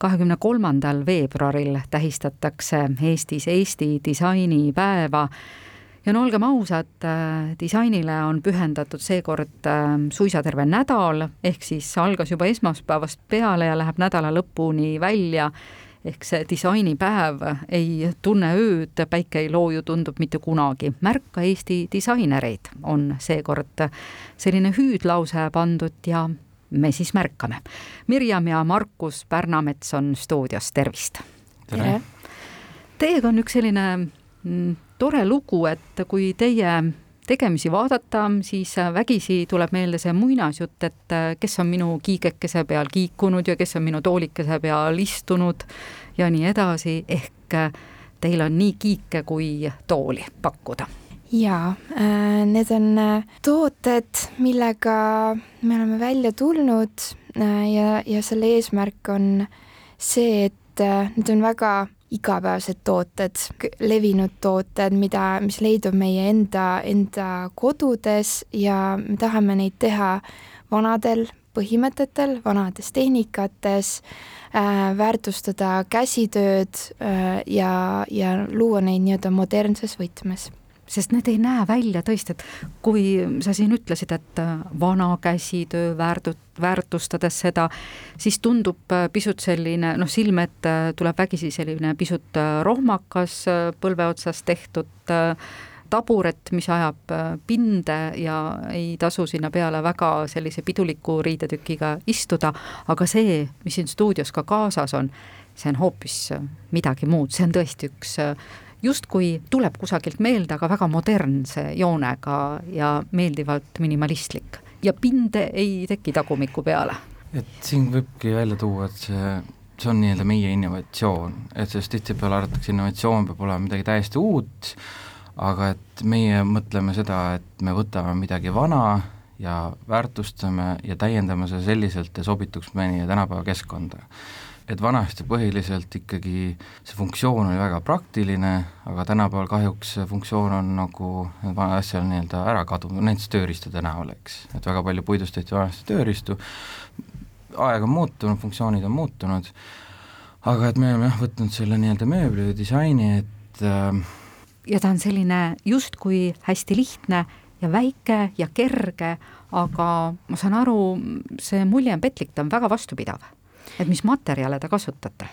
kahekümne kolmandal veebruaril tähistatakse Eestis Eesti disainipäeva ja no olgem ausad, äh, disainile on pühendatud seekord äh, suisa terve nädal, ehk siis algas juba esmaspäevast peale ja läheb nädala lõpuni välja, ehk see disainipäev ei tunne ööd, päike ei looju, tundub mitte kunagi. märka Eesti disainereid on seekord selline hüüdlause pandud ja me siis märkame. Mirjam ja Markus Pärnamets on stuudios, tervist! tere! Teiega on üks selline mm, tore lugu, et kui teie tegemisi vaadata, siis vägisi tuleb meelde see muinasjutt, et kes on minu kiigekese peal kiikunud ja kes on minu toolikese peal istunud ja nii edasi, ehk teil on nii kiike kui tooli pakkuda jaa, äh, need on äh, tooted, millega me oleme välja tulnud äh, ja, ja selle eesmärk on see, et need on väga igapäevased tooted, levinud tooted, mida, mis leidub meie enda, enda kodudes ja me tahame neid teha vanadel põhimõtetel, vanades tehnikates äh,, väärtustada käsitööd äh, ja, ja luua neid nii-öelda modernses võtmes sest need ei näe välja tõesti, et kui sa siin ütlesid, et äh, vana käsitöö väärtu-, väärtustades seda, siis tundub äh, pisut selline noh, silme ette tuleb vägisi selline pisut äh, rohmakas põlve otsas tehtud taburet, mis ajab pinde ja ei tasu sinna peale väga sellise piduliku riidetükiga istuda, aga see, mis siin stuudios ka kaasas on, see on hoopis midagi muud, see on tõesti üks justkui tuleb kusagilt meelde, aga väga modernse joonega ja meeldivalt minimalistlik. ja pinde ei teki tagumiku peale. et siin võibki välja tuua, et see, see on nii-öelda meie innovatsioon, et sest tihtipeale arvatakse, innovatsioon peab olema midagi täiesti uut, aga et meie mõtleme seda, et me võtame midagi vana ja väärtustame ja täiendame seda selliselt ja sobituks meie tänapäeva keskkonda et vanasti põhiliselt ikkagi see funktsioon oli väga praktiline, aga tänapäeval kahjuks see funktsioon on nagu vana asja nii-öelda ära kadunud, näiteks tööriistade näol, eks, et väga palju puidust tehti vanasti tööriistu, aeg on muutunud, funktsioonid on muutunud, aga et me oleme jah, võtnud selle nii-öelda mööbli või disaini, et äh, ja ta on selline justkui hästi lihtne ja väike ja kerge, aga ma saan aru, see mulje on petlik, ta on väga vastupidav et mis materjale te kasutate?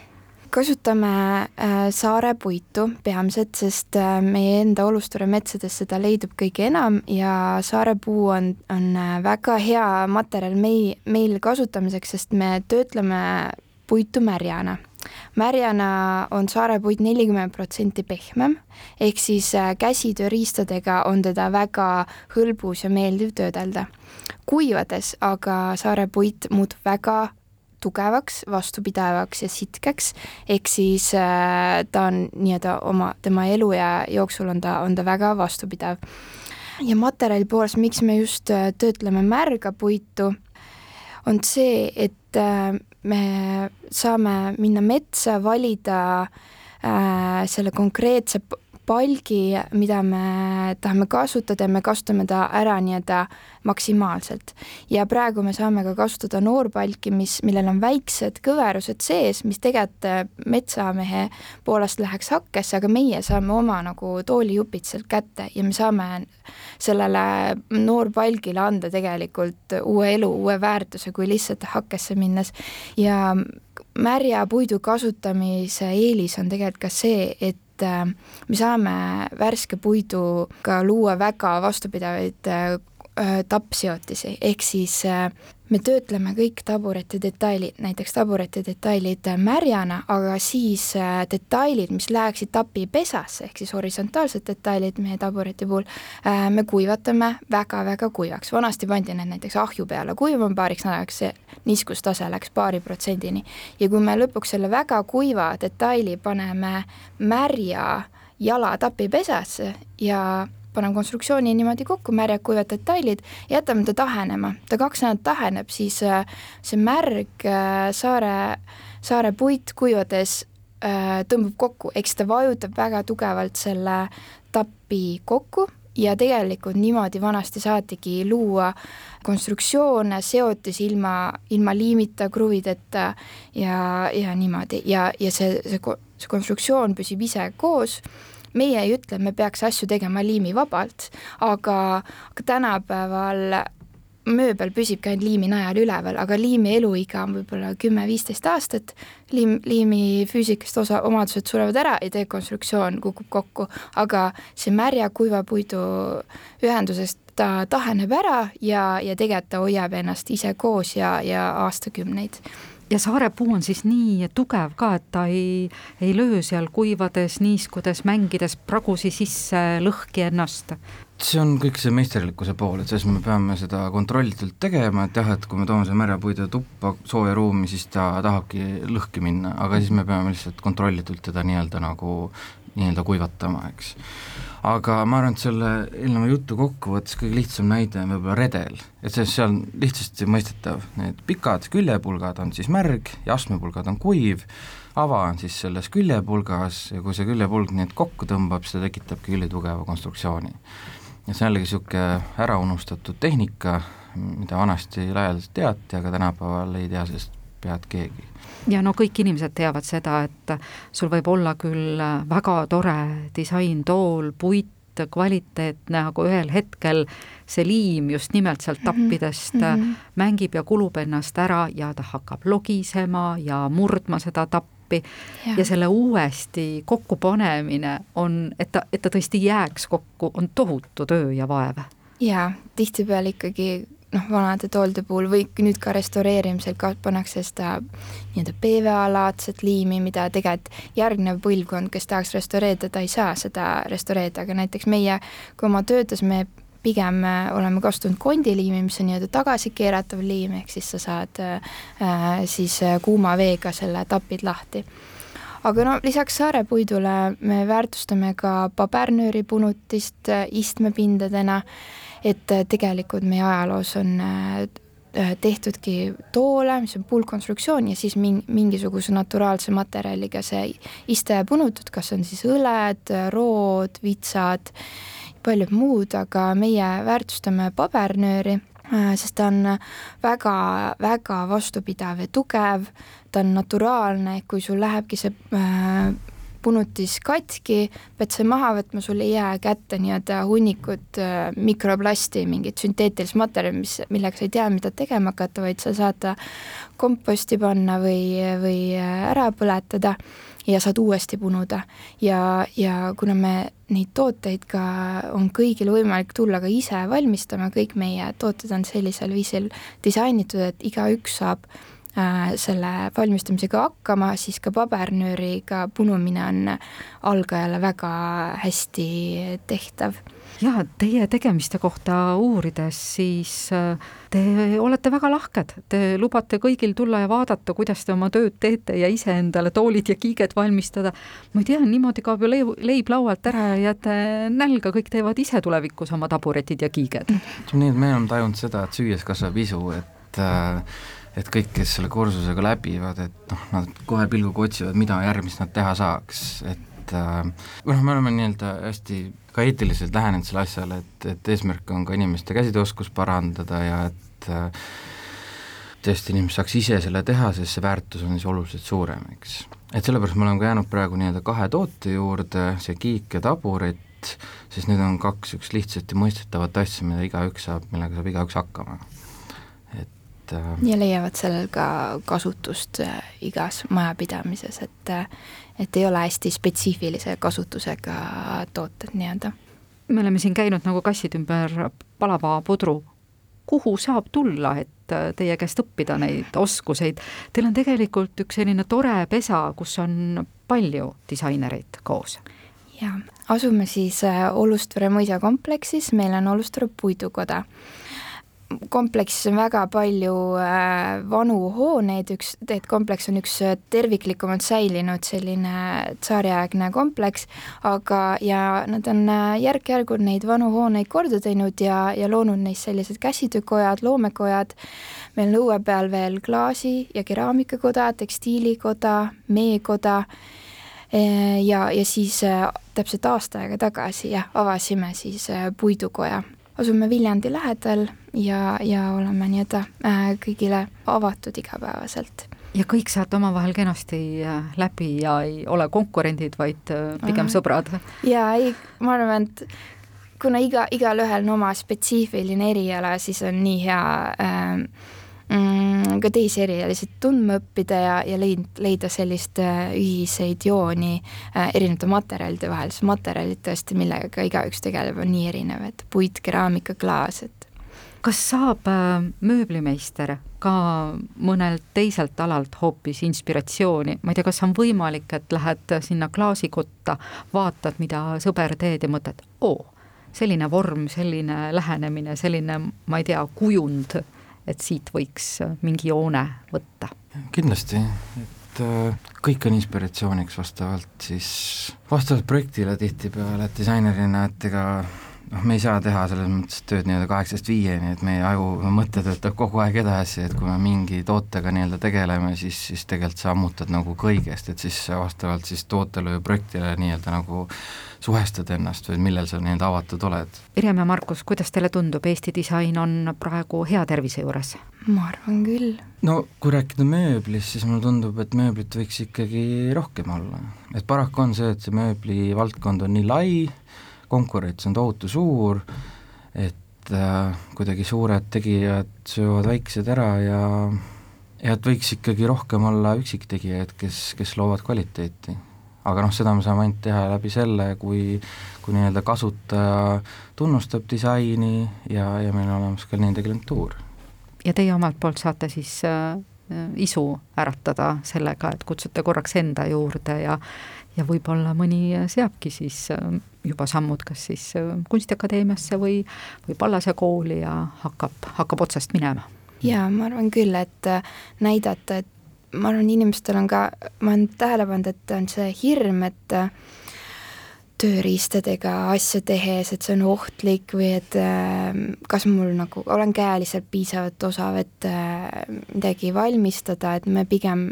kasutame äh, saare puitu peamiselt, sest äh, meie enda Olusture metsades seda leidub kõige enam ja saarepuu on, on äh, väga hea materjal mei-, meil kasutamiseks, sest me töötleme puitu märjana märjana on saarepuit nelikümmend protsenti pehmem, ehk siis käsitööriistadega on teda väga hõlbus ja meeldiv töödelda. kuivades aga saarepuit muutub väga tugevaks, vastupidavaks ja sitkeks, ehk siis äh, ta on nii-öelda oma, tema eluea jooksul on ta, on ta väga vastupidav. ja materjali poolest, miks me just äh, töötleme märga puitu, on see, et äh, me saame minna metsa, valida äh, selle konkreetse palgi, mida me tahame kasutada ja me kasutame ta ära nii-öelda maksimaalselt. ja praegu me saame ka kasutada noorpalki, mis, millel on väiksed kõverused sees, mis tegelikult metsamehe poolest läheks hakkesse, aga meie saame oma nagu toolijupid sealt kätte ja me saame sellele noorpalgile anda tegelikult uue elu, uue väärtuse, kui lihtsalt hakkesse minnes ja märja puidu kasutamise eelis on tegelikult ka see, et et äh, me saame värske puiduga luua väga vastupidavaid äh, tappseotisi, ehk siis äh, me töötleme kõik tabureti detailid, näiteks tabureti detailid märjana, aga siis detailid, mis läheksid tapipesasse, ehk siis horisontaalsed detailid meie tabureti puhul, me kuivatame väga-väga kuivaks. vanasti pandi need näiteks ahju peale kuivama paariks nädalaks, see niiskustase läks paari protsendini. ja kui me lõpuks selle väga kuiva detaili paneme märja jala tapipesasse ja paneme konstruktsiooni niimoodi kokku, märjad kuivad detailid, jätame ta tahenema. ta kaks nädalat taheneb, siis äh, see märg äh, saare, saare puit kuivades äh, tõmbub kokku, eks ta vajutab väga tugevalt selle tapi kokku ja tegelikult niimoodi vanasti saatigi luua konstruktsioone seotis ilma, ilma liimita, kruvideta ja, ja niimoodi. Ja, ja see, see, see konstruktsioon püsib ise koos meie ei ütle, et me peaks asju tegema liimivabalt, aga, aga tänapäeval mööbel püsibki ainult liimi najal üleval, aga liimi eluiga on võib-olla kümme-viisteist aastat, liim, liimi füüsikast osa, omadused surevad ära ja dekonstruktsioon kukub kokku, aga see märja kuiva puidu ühendusest ta taheneb ära ja, ja tegelikult ta hoiab ennast ise koos ja, ja aastakümneid ja saarepuu on siis nii tugev ka, et ta ei, ei löö seal kuivades, niiskudes, mängides pragusi sisse, lõhki ennast? see on kõik see meisterlikkuse pool, et selles me peame seda kontrollitult tegema, et jah, et kui me toome selle märjapuidu tuppa, sooja ruumi, siis ta tahabki lõhki minna, aga siis me peame lihtsalt kontrollitult teda nii-öelda nagu nii-öelda kuivatama, eks aga ma arvan, et selle eelneva jutu kokkuvõttes kõige lihtsam näide on võib-olla redel, et see, see on lihtsasti mõistetav, need pikad küljepulgad on siis märg ja astmepulgad on kuiv, ava on siis selles küljepulgas ja kui see küljepulg need kokku tõmbab, siis ta tekitabki ülitugeva konstruktsiooni. ja see on jällegi niisugune ära unustatud tehnika, mida vanasti laialdaselt teati, aga tänapäeval ei tea sellest pead keegi ja no kõik inimesed teavad seda, et sul võib olla küll väga tore disaintool, puit, kvaliteetne, aga ühel hetkel see liim just nimelt sealt mhm, tappidest mm -hmm. mängib ja kulub ennast ära ja ta hakkab logisema ja murdma seda tappi ja, ja selle uuesti kokkupanemine on, et ta, et ta tõesti jääks kokku, on tohutu töö ja vaev. jaa, tihtipeale ikkagi noh, vanade toolde puhul või nüüd ka restaureerimisel ka pannakse seda nii-öelda PVA-laadset liimi, mida tegelikult järgnev põlvkond, kes tahaks restaureerida, ta ei saa seda restaureerida, aga näiteks meie, kui oma töötas, me pigem äh, oleme kasutanud kondiliimi, mis on nii-öelda tagasikeeratav liim, ehk siis sa saad äh, siis äh, kuuma veega selle tapid lahti. Aga no lisaks saarepuidule me väärtustame ka pabernööri punutist äh, istmepindadena. äh, et äh, tegelikult meie ajaloos on äh, äh, tehtudki toole, mis on puulkonstruktsioon ja siis min-, mingisuguse naturaalse materjaliga see iste punutud, kas on siis õled, rood, vitsad, paljud muud, aga meie väärtustame pabernööri, sest ta on väga, väga vastupidav ja tugev, ta on naturaalne, kui sul lähebki see äh, punutis katki, pead see maha võtma, sul ei jää kätte nii-öelda hunnikut äh, mikroplasti, mingit sünteetilist materjali, mis, millega sa ei tea, mida tegema hakata, vaid sa saad ta komposti panna või, või äh, ära põletada ja saad uuesti punuda. ja, ja kuna me neid tooteid ka, on kõigil võimalik tulla ka ise valmistama, kõik meie tooted on sellisel viisil disainitud, et igaüks saab selle valmistamisega hakkama, siis ka pabernööriga punumine on algajale väga hästi tehtav jaa, teie tegemiste kohta uurides, siis äh, te olete väga lahked, te lubate kõigil tulla ja vaadata, kuidas te oma tööd teete ja iseendale toolid ja kiiged valmistada. ma ei tea, niimoodi kaob ju leib, leib laualt ära ja jääte nälga, kõik teevad ise tulevikus oma taburetid ja kiiged. nii, et me oleme tajunud seda, et süües kasvab isu, et äh, et kõik, kes selle kursusega läbivad, et noh, nad kohe pilguga otsivad, mida järgmist nad teha saaks, et äh, noh, me oleme nii-öelda hästi ka eetiliselt lähenenud selle asjale, et, et eesmärk on ka inimeste käsitööoskust parandada ja et äh, tõesti inimesed saaks ise selle teha, sest see väärtus on siis oluliselt suurem, eks. et sellepärast me oleme ka jäänud praegu nii-öelda kahe toote juurde, see kiik ja taburet, sest need on kaks niisugust lihtsat ja mõistetavat asja, mida igaüks saab, millega saab igaüks hakkama et äh, ja leiavad sellel ka kasutust äh, igas majapidamises, et äh, et ei ole hästi spetsiifilise kasutusega tooted nii-öelda. me oleme siin käinud nagu kassid ümber palava pudru. kuhu saab tulla, et teie käest õppida neid oskuseid? Teil on tegelikult üks selline tore pesa, kus on palju disainereid koos jaa, asume siis Olustvere mõisakompleksis, meil on Olustvere puidukoda kompleksis on väga palju äh, vanu hooneid, üks, tegelikult kompleks on üks äh, terviklikumalt säilinud selline tsaariaegne kompleks, aga, ja nad on äh, järk-järgult neid vanu hooneid korda teinud ja, ja loonud neist sellised käsitöökojad, loomekojad, meil on õue peal veel klaasi- ja keraamikakoda, tekstiilikoda, meekoda, ja, ja siis täpselt aasta aega tagasi jah, avasime siis puidukoja. Asume Viljandi lähedal ja, ja oleme nii-öelda kõigile avatud igapäevaselt ja kõik saate omavahel kenasti äh, läbi ja ei ole konkurendid, vaid äh, pigem sõbrad? jaa, ei, ma arvan, et kuna iga, igalühel on oma spetsiifiline eriala, siis on nii hea äh, ka teisi erialasid tundma õppida ja, ja leid-, leida sellist äh, ühiseid jooni äh, erinevate materjalide vahel, sest materjalid tõesti, millega igaüks tegeleb, on nii erinev, et puit, keraamika, klaas, et kas saab äh, mööblimeister ka mõnelt teiselt alalt hoopis inspiratsiooni, ma ei tea, kas on võimalik, et lähed sinna klaasikotta, vaatad, mida sõber teed ja mõtled, oo, selline vorm, selline lähenemine, selline, ma ei tea, kujund, et siit võiks mingi joone võtta? kindlasti, et äh, kõik on inspiratsiooniks vastavalt siis, vastavalt projektile tihtipeale, et disainerina, et ega noh, me ei saa teha selles mõttes tööd nii-öelda kaheksast viieni, et meie aju, mõte töötab kogu aeg edasi, et kui me mingi tootega nii-öelda tegeleme, siis, siis tegelikult sa ammutad nagu kõigest, et siis vastavalt siis tootele või projektile nii-öelda nagu suhestad ennast või millel sa nii-öelda avatud oled. Irjem ja Markus, kuidas teile tundub, Eesti disain on praegu hea tervise juures? ma arvan küll. no kui rääkida mööblist, siis mulle tundub, et mööblit võiks ikkagi rohkem olla. et paraku on see, et see mööblivaldkond on nii lai, konkurents on tohutu suur, et äh, kuidagi suured tegijad söövad väiksed ära ja ja et võiks ikkagi rohkem olla üksiktegijaid, kes, kes loovad kvaliteeti. aga noh, seda me saame ainult teha läbi selle, kui kui nii-öelda kasutaja tunnustab disaini ja, ja meil on olemas ka nende klientuur. ja teie omalt poolt saate siis äh, isu äratada sellega, et kutsute korraks enda juurde ja ja võib-olla mõni seabki siis äh, juba sammud kas siis äh, Kunstiakadeemiasse või, või Pallase kooli ja hakkab, hakkab otsast minema. jaa, ma arvan küll, et äh, näidata, et ma arvan, inimestel on ka, ma olen tähele pannud, et on see hirm, et tööriistadega asja tehes, et see on ohtlik või et kas mul nagu, olen käeliselt piisavalt osav, et midagi valmistada, et me pigem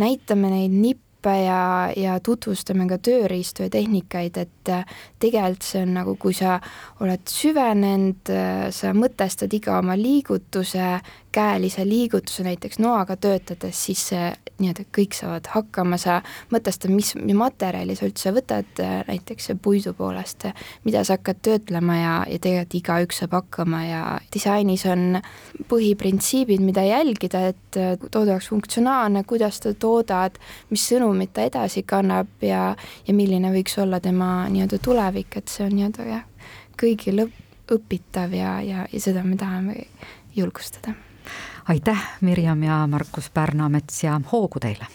näitame neid nippe, õppe ja, ja tutvustame ka tööriistu ja tehnikaid, et äh, tegelikult see on nagu, kui sa oled süvenenud, äh, sa mõtestad iga oma liigutuse, käelise liigutuse näiteks noaga töötades, siis see nii-öelda kõik saavad hakkama, sa mõtestad, mis materjali sa üldse võtad äh, näiteks puidu poolest, mida sa hakkad töötlema ja, ja tegelikult igaüks saab hakkama ja disainis on põhiprintsiibid, mida jälgida, et toode oleks funktsionaalne, kuidas seda toodad, mis sõnumit ta edasi kannab ja, ja milline võiks olla tema nii-öelda tulevik, et see on nii-öelda jah, kõigil õpitav ja, ja, ja seda me tahame julgustada aitäh, Mirjam ja Markus Pärnamets ja hoogu teile!